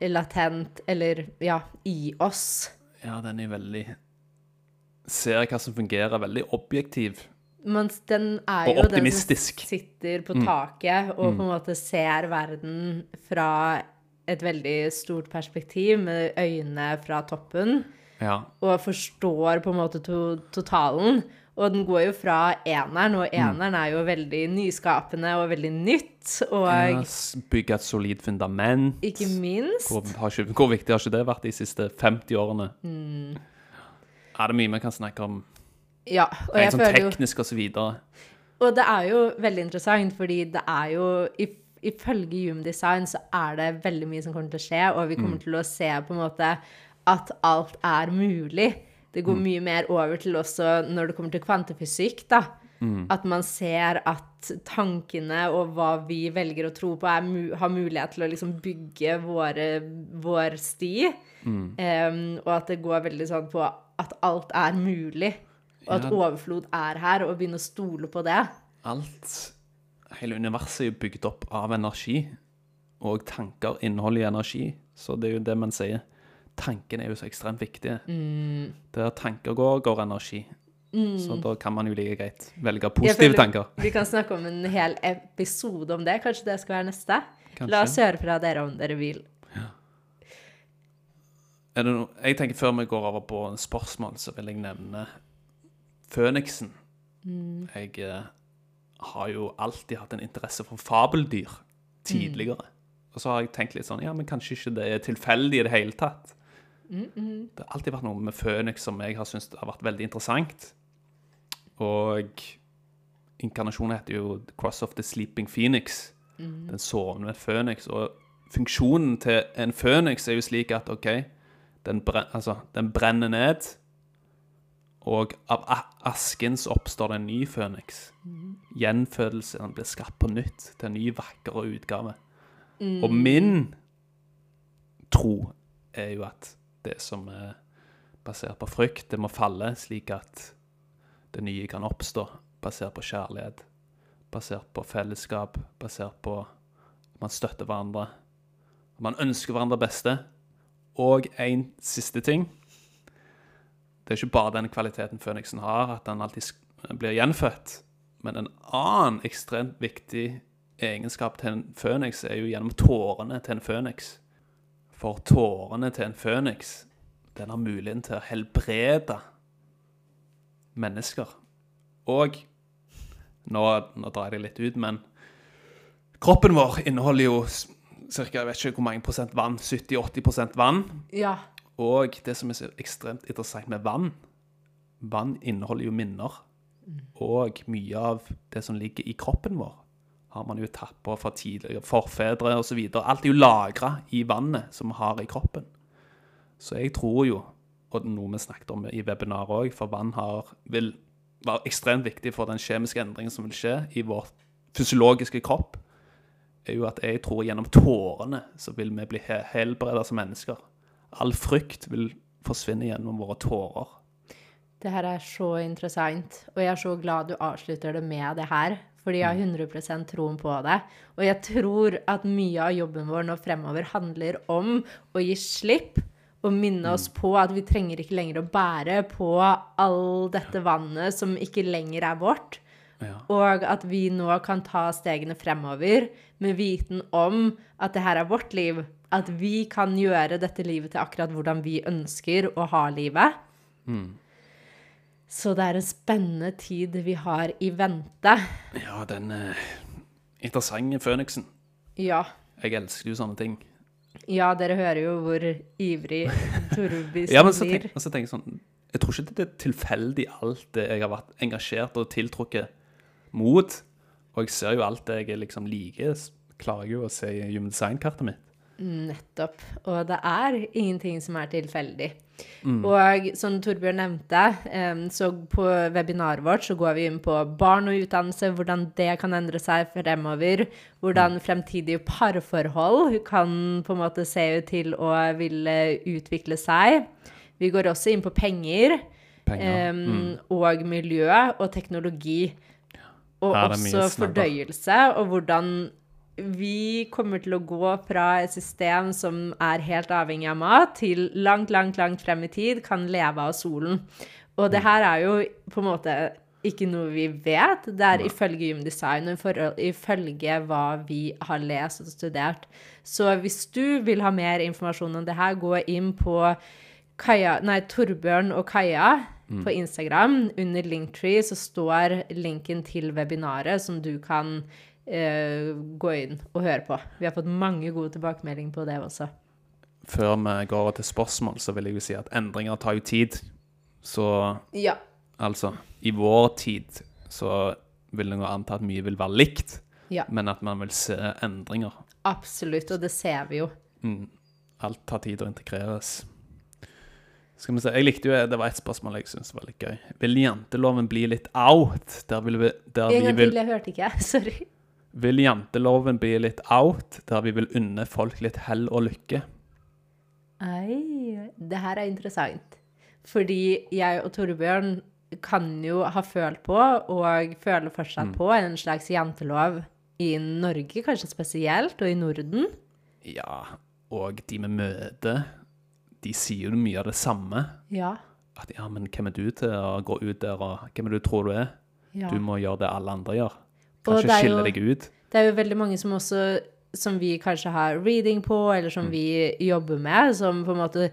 latent, eller ja, i oss. Ja, den er veldig Ser hva som fungerer, veldig objektiv. Mens den er Og jo optimistisk. den som sitter på taket og på en måte ser verden fra et veldig stort perspektiv, med øynene fra toppen, Ja. og forstår på en måte to totalen. Og den går jo fra eneren, og eneren er jo veldig nyskapende og veldig nytt. Og Bygge et solid fundament. ikke minst Hvor, har ikke, hvor viktig har ikke det vært de siste 50 årene? Er det mye vi kan snakke om Ja, og rent jeg sånn føler jo teknisk og så videre. Og det er jo veldig interessant, fordi det er jo if- Ifølge Hume Design så er det veldig mye som kommer til å skje, og vi kommer til å se på en måte at alt er mulig. Det går mye mer over til også når det kommer til kvantefysikk, da. At man ser at tankene og hva vi velger å tro på, er har mulighet til å liksom bygge våre, vår sti. Em, og at det går veldig sånn på at alt er mulig. Og at Ja. overflod er her, og begynne å stole på det. Alt Hele universet er jo bygd opp av energi. Og tanker inneholder energi. Så det er jo det man sier. Tankene er jo så ekstremt viktige. Der tanker går, går energi. Så da kan man jo like greit velge positive tanker. Vi kan snakke om en hel episode om det. Kanskje det skal være neste? Kanskje. La oss høre fra dere om dere vil. Det noe, jeg tenker Før vi går over på spørsmål, så vil jeg nevne Føniksen. Jeg eh, har jo alltid hatt en interesse for fabeldyr tidligere. Og så har jeg tenkt litt sånn Ja, men kanskje ikke det er tilfeldig i det hele tatt. Det har alltid vært noe med Føniks som jeg har syntes har vært veldig interessant. Og inkarnasjonen heter jo The Cross of the Sleeping Phoenix. Den sovende føniks. Og funksjonen til en føniks er jo slik at OK, den, bren, altså, den brenner ned, og av askens oppstår det en ny føniks. Mm. Gjenfødelsen blir skapt på nytt til en ny, vakrere utgave. Og min tro er jo at det som er basert på frykt, det må falle, slik at det nye kan oppstå, basert på kjærlighet, basert på fellesskap, basert på at man støtter hverandre, at man ønsker hverandre beste. Og en siste ting. Det er ikke bare den kvaliteten Føniksen har, at den alltid blir gjenfødt, men en annen ekstremt viktig egenskap til en føniks er jo gjennom tårene til en føniks. For tårene til en føniks, den har muligheten til å helbrede mennesker. Og nå, nå drar jeg det litt ut, men kroppen vår inneholder jo ca. jeg vet ikke hvor mange prosent vann. 70-80% vann. Ja. Og det som er så ekstremt interessant med vann Vann inneholder jo minner. Og mye av det som ligger i kroppen vår, har man jo tappa fra tidligere forfedre osv. Alt er jo lagra i vannet som vi har i kroppen. Så jeg tror jo, og noe vi snakket om i webinaret òg, for vann har, vil være ekstremt viktig for den kjemiske endringen som vil skje i vår fysiologiske kropp, er jo at jeg tror gjennom tårene så vil vi bli helbreda som mennesker. All frykt vil forsvinne gjennom våre tårer. Det her er så interessant, og jeg er så glad du avslutter det med det her. Fordi jeg har 100% troen på det. Og jeg tror at mye av jobben vår nå fremover handler om å gi slipp og minne oss på at vi trenger ikke lenger å bære på all dette vannet som ikke lenger er vårt. Ja. Og at vi nå kan ta stegene fremover med viten om at det her er vårt liv. At vi kan gjøre dette livet til akkurat hvordan vi ønsker å ha livet. Så det er en spennende tid vi har i vente. Ja, den eh, interessante føniksen. Ja. Jeg elsker jo sånne ting. Ja, dere hører jo hvor ivrig <laughs> Torbis Ja, men så blir. tenk, så tenker jeg sånn Jeg tror ikke det er tilfeldig alt det jeg har vært engasjert og tiltrukket mot. Og jeg ser jo alt det jeg liksom liker, klarer jeg jo å se i Human Design-kartet mitt. Nettopp. Og det er ingenting som er tilfeldig. Mm. Og som Torbjørn nevnte, så på webinaret vårt så går vi inn på barn og utdannelse, hvordan det kan endre seg fremover. Hvordan Mm. fremtidige parforhold kan på en måte se ut til å ville utvikle seg. Vi går også inn på penger. Penger. em, mm. Og miljø og teknologi. Og også fordøyelse, og hvordan vi kommer til å gå fra et system som er helt avhengig av mat, til langt, langt, langt frem i tid kan leve av solen. Og Mm. det her er jo på en måte ikke noe vi vet. Det er ifølge Gymdesign og ifølge hva vi har lest og studert. Så hvis du vil ha mer informasjon om det her, gå inn på Kaja, nei, Torbjørn og Kaja Mm. på Instagram. Under Linktree så står linken til webinaret som du kan eh, gå inn og høre på. Vi har fått mange gode tilbakemeldinger på det også. Før vi går over til spørsmål, så vil jeg jo si at endringer tar jo tid. Så Ja. altså, i vår tid så vil en anta at mye vil være likt, Ja, men at man vil se endringer. absolutt. Og det ser vi jo. Mm. Alt tar tid å integreres. Skal vi se, jeg likte jo, Det var et spørsmål jeg syntes var litt gøy. Vil janteloven bli litt out? Der, vil vi, der En vi vil, til, jeg hørte ikke. <laughs> Sorry. Vil janteloven bli litt out? Der vi vil unne folk litt hell og lykke? Ei, det her er interessant. Fordi jeg og Torbjørn kan jo ha følt på, og føler fortsatt på, en slags jantelov i Norge, kanskje spesielt, og i Norden. Ja, og de vi møter, de sier jo mye av det samme. Ja. At ja, men hvem er du til å gå ut der, og hvem er du tror du er? ja. Du må gjøre det alle andre gjør. Kanskje skille deg ut. Det er jo veldig mange som også Som vi kanskje har reading på, eller som vi jobber med, som på en måte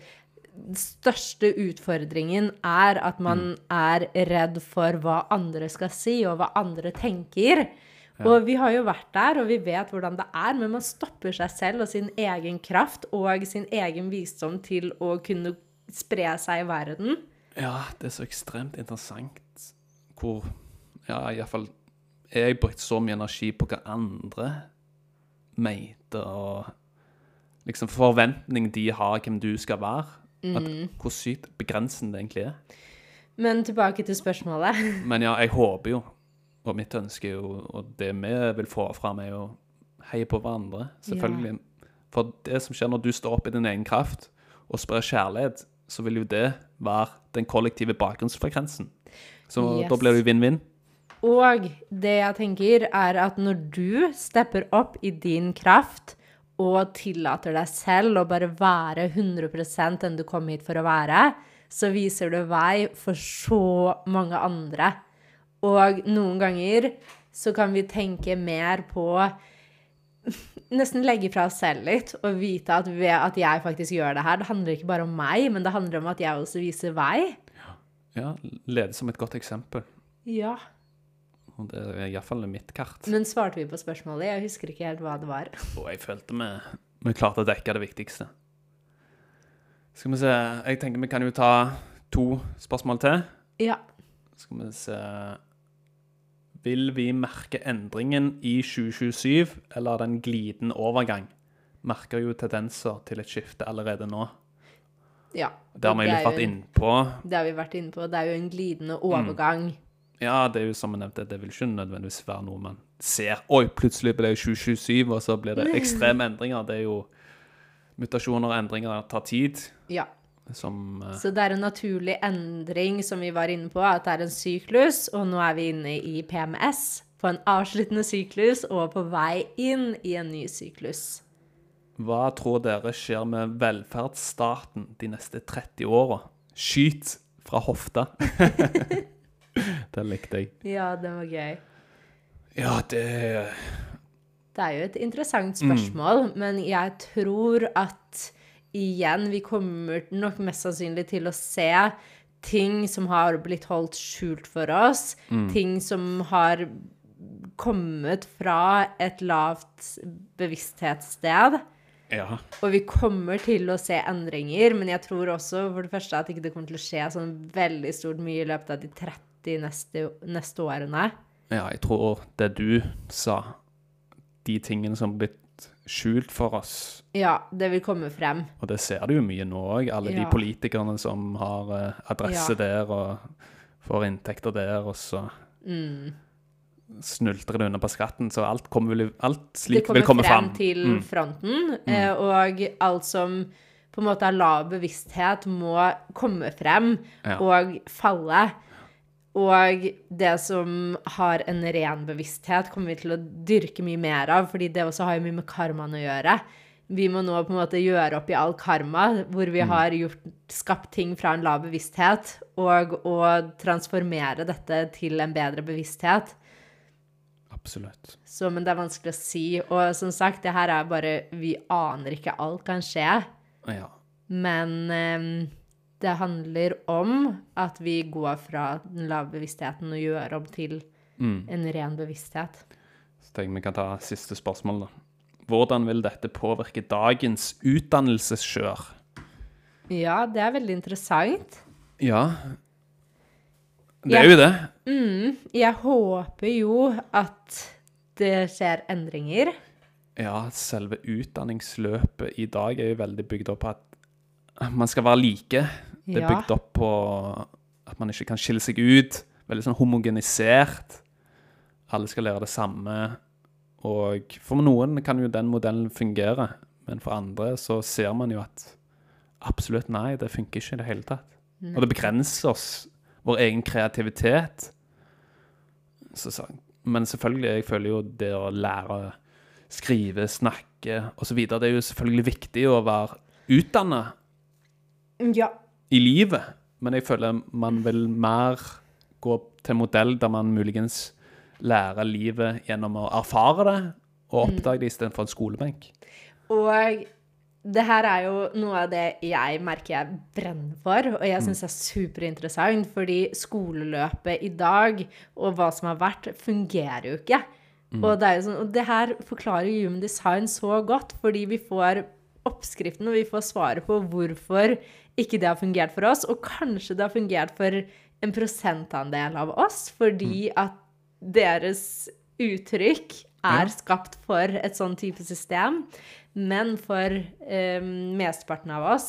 Den største utfordringen er at man er redd for hva andre skal si, og hva andre tenker. Og vi har jo vært der, og vi vet hvordan det er, men man stopper seg selv og sin egen kraft og sin egen visdom til å kunne spre seg i verden. Ja, det er så ekstremt interessant hvor Ja, iallfall Jeg brukt så mye energi på hva andre mente, og liksom forventning de har hvem du skal være. At, hvor sykt begrensende det egentlig er. Men tilbake til spørsmålet. <laughs> Men ja, jeg håper jo, og mitt ønske er jo, og det vi vil få fram, er jo heie på hverandre, selvfølgelig. For det som skjer når du står opp i din egen kraft og sprer kjærlighet, så vil jo det være den kollektive bakgrunnsfrekvensen. Så Yes. da blir det vinn-vinn. Og det jeg tenker, er at når du stepper opp i din kraft og tillater deg selv å bare være 100% den du kom hit for å være, så viser du vei for så mange andre. Og noen ganger så kan vi tenke mer på Nesten legge fra oss selv litt og vite at ved at jeg faktisk gjør det her Det handler ikke bare om meg, men det handler om at jeg også viser vei. Ja, lede som et godt eksempel. Ja. Og det er iallfall mitt kart. Men svarte vi på spørsmålet? Jeg husker ikke helt hva det var. <laughs> Og jeg følte vi, vi klarte å dekke det viktigste. Skal vi se Jeg tenker vi kan jo ta to spørsmål til. Ja. Skal vi se Vil vi merke endringen i 2027, eller den glidende overgang? Merker jo tendenser til et skifte allerede nå. ja. Det har vi jo litt vært inne på. Det har vi vært inne på. Det er jo en glidende overgang. Ja, det er jo som jeg nevnte, det vil ikke nødvendigvis være noe man ser. Oi, plutselig ble det 2027, og så blir det ekstreme endringer. Det er jo mutasjoner og endringer tar tid, Ja. som uh, Så det er en naturlig endring, som vi var inne på, at det er en syklus, og nå er vi inne i PMS, på en avsluttende syklus, og på vei inn i en ny syklus. Hva tror dere skjer med velferdsstaten de neste 30 åra? Skyt fra hofta. <laughs> <laughs> det likte jeg. Ja, det var gøy. Ja, det Det er jo et interessant spørsmål, men jeg tror at igjen, vi kommer nok mest sannsynlig til å se ting som har blitt holdt skjult for oss, ting som har kommet fra et lavt bevissthetssted. Ja. Og vi kommer til å se endringer, men jeg tror også for det første at ikke det kommer til å skje sånn veldig stort mye i løpet av de 30 neste, neste årene. ja, jeg tror det du sa, de tingene som har blitt skjult for oss, Ja, det vil komme frem. og det ser du jo mye nå òg, alle de politikerne som har eh, adresse Ja. der og får inntekter der, og så Mm. snultrer det under på skatten, så alt, kommer alt Det slik kommer vil komme frem fram. til Mm. fronten, mm. og alt som på en måte er lav bevissthet, må komme frem Ja. og falle. Og det som har en ren bevissthet, kommer vi til å dyrke mye mer av, fordi det også har jo mye med karmaen å gjøre. Vi må nå på en måte gjøre opp i all karma, hvor vi har gjort, skapt ting fra en lav bevissthet, og å transformere dette til en bedre bevissthet. Absolutt. Så, men det er vanskelig å si. Og som sagt, det her er bare Vi aner ikke alt kan skje. Ja. Men eh, det handler om at vi går fra den lave bevisstheten og gjør om til Mm. en ren bevissthet. Så tenker jeg vi kan ta siste spørsmål, da. Hvordan vil dette påvirke dagens utdannelseskjør? Ja, det er veldig interessant. Ja. Det er jo det. Mm, jeg håper jo at det skjer endringer. Ja, selve utdanningsløpet i dag er jo veldig bygd opp på at man skal være like. Det er bygd opp på at man ikke kan skille seg ut. Veldig sånn homogenisert. Alle skal lære det samme. Og for noen kan jo den modellen fungere, men for andre så ser man jo at absolutt nei, det funker ikke i det hele tatt. Og det begrenser oss, vår egen kreativitet. Så, så, men selvfølgelig, jeg føler jo det å lære skrive, snakke osv. Det er jo selvfølgelig viktig å være utdanna Ja. i livet, men jeg føler man vil mer gå til modell der man muligens lærer livet gjennom å erfare det og oppdage det istedenfor en skolebenk. Og det her er jo noe av det jeg merker jeg brenner for, og jeg syns det er superinteressant, fordi skoleløpet i dag og hva som har vært, fungerer jo ikke. Og, det sånn, og det her forklarer Human Design så godt, fordi vi får oppskriften, og vi får svaret på hvorfor ikke det har fungert for oss, og kanskje det har fungert for en prosentandel av oss, fordi at deres uttrykk er skapt for et sånn type system, men for eh, mesteparten av oss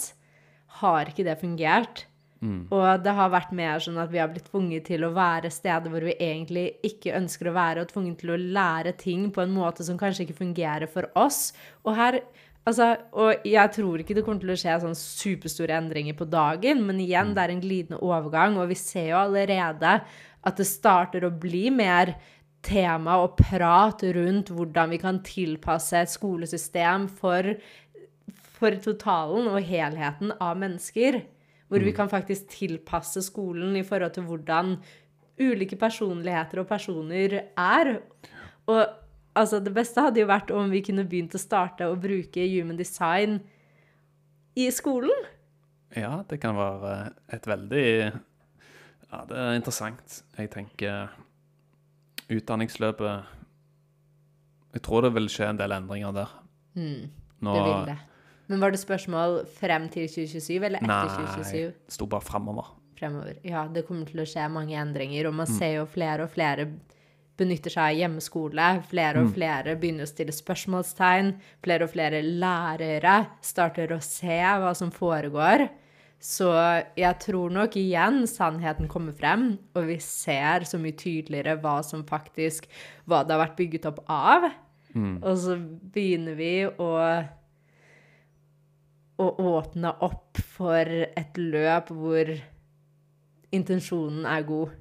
har ikke det fungert. Og det har vært mer sånn at vi har blitt tvunget til å være steder hvor vi egentlig ikke ønsker å være, og tvunget til å lære ting på en måte som kanskje ikke fungerer for oss. Og her Altså, og jeg tror ikke det kommer til å skje sånn superstore endringer på dagen, men igjen, det er en glidende overgang, og vi ser jo allerede at det starter å bli mer tema og prat rundt hvordan vi kan tilpasse et skolesystem for, for totalen og helheten av mennesker. Hvor vi kan faktisk tilpasse skolen i forhold til hvordan ulike personligheter og personer er. Og altså, det beste hadde jo vært om vi kunne begynt å starte å bruke human design i skolen. Ja, det kan være et veldig Ja, det er interessant. Jeg tenker utdanningsløpet Jeg tror det vil skje en del endringer der. Nå, Hmm, Det vil det. Men var det spørsmål frem til 2027 eller etter Nei, 2027? det sto bare fremover. fremover. Ja, det kommer til å skje mange endringer, og man Mm. ser jo flere og flere benytter seg av hjemmeskole. Flere Mm. og flere begynner å stille spørsmålstegn. Flere og flere lærere starter å se hva som foregår. Så jeg tror nok igjen sannheten kommer frem, og vi ser så mye tydeligere hva som faktisk Hva det har vært bygget opp av. Mm. Og så begynner vi å å åpne opp for et løp hvor intensjonen er god.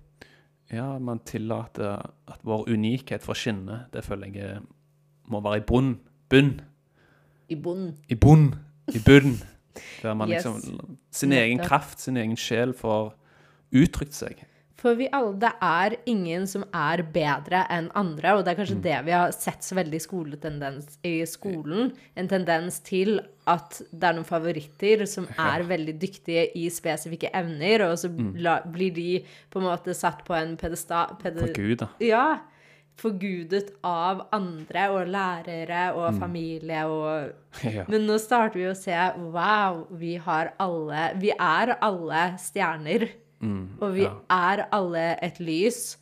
Ja, man tillater at vår unikhet får skinne. Det føler jeg må være i bunn. Bunn. I bunn. I bunn. I bunn. Der man Yes. liksom Sin egen kraft, sin egen sjel får uttrykt seg. For vi alle, det er ingen som er bedre enn andre, og det er kanskje det vi har sett så veldig skoletendens, i skolen. En tendens til at det er noen favoritter som <laughs> er veldig dyktige i spesifikke evner, og så la, blir de på en måte satt på en pedestal For Gud, da. Ja. Forgudet av andre og lærere og familie og <laughs> Ja. Men nå starter vi å se Wow, vi har alle Vi er alle stjerner. Og vi ja. er alle et lys.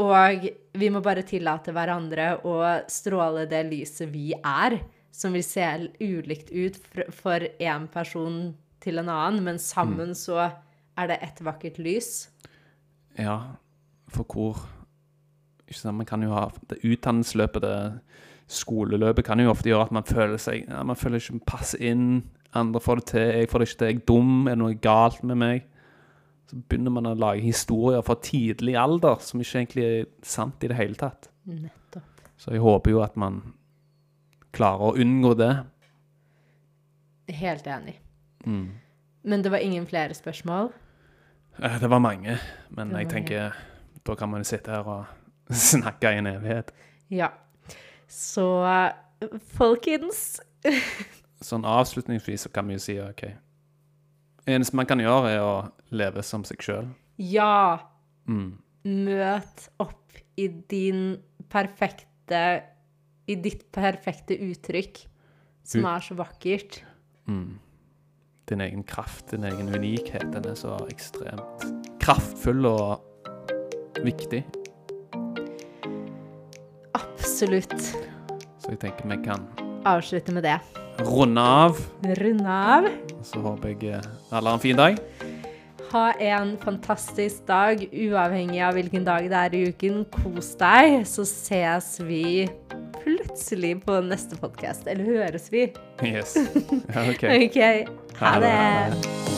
Og vi må bare tillate hverandre å stråle det lyset vi er, som vil se ulikt ut for én person til en annen, men sammen så er det ett vakkert lys. Ja, for hvor ikke sant, Man kan jo ha Det utdannelsesløpet, det skoleløpet, kan jo ofte gjøre at man føler seg ja, Man føler ikke passer inn. Andre får det til, jeg får det ikke til. Jeg er dum. Er det noe galt med meg? Så begynner man å lage historier fra tidlig alder som ikke egentlig er sant i det hele tatt. Nettopp. Så jeg håper jo at man klarer å unngå det. Helt enig. Mm. Men det var ingen flere spørsmål? Eh, Det var mange, men var jeg mange. tenker da kan man sitte her og <laughs> snakke i en evighet. Ja. Så folkens <laughs> Sånn avslutningsvis så kan vi jo si OK. Eneste man kan gjøre, er å leve som seg sjøl. Ja, Mm. møt opp i din perfekte I ditt perfekte uttrykk, som U er så vakkert. Mm. Din egen kraft, din egen unikhet, den er så ekstremt kraftfull og viktig. Absolutt. Så jeg tenker vi kan Avslutte med det. Runde av. Runde av. Så håper jeg eh, alle har en fin dag. Ha en fantastisk dag, uavhengig av hvilken dag det er i uken. Kos deg, så ses vi plutselig på neste podkast. Eller høres vi? Yes. <laughs> OK. okay. Ha Ha det. det.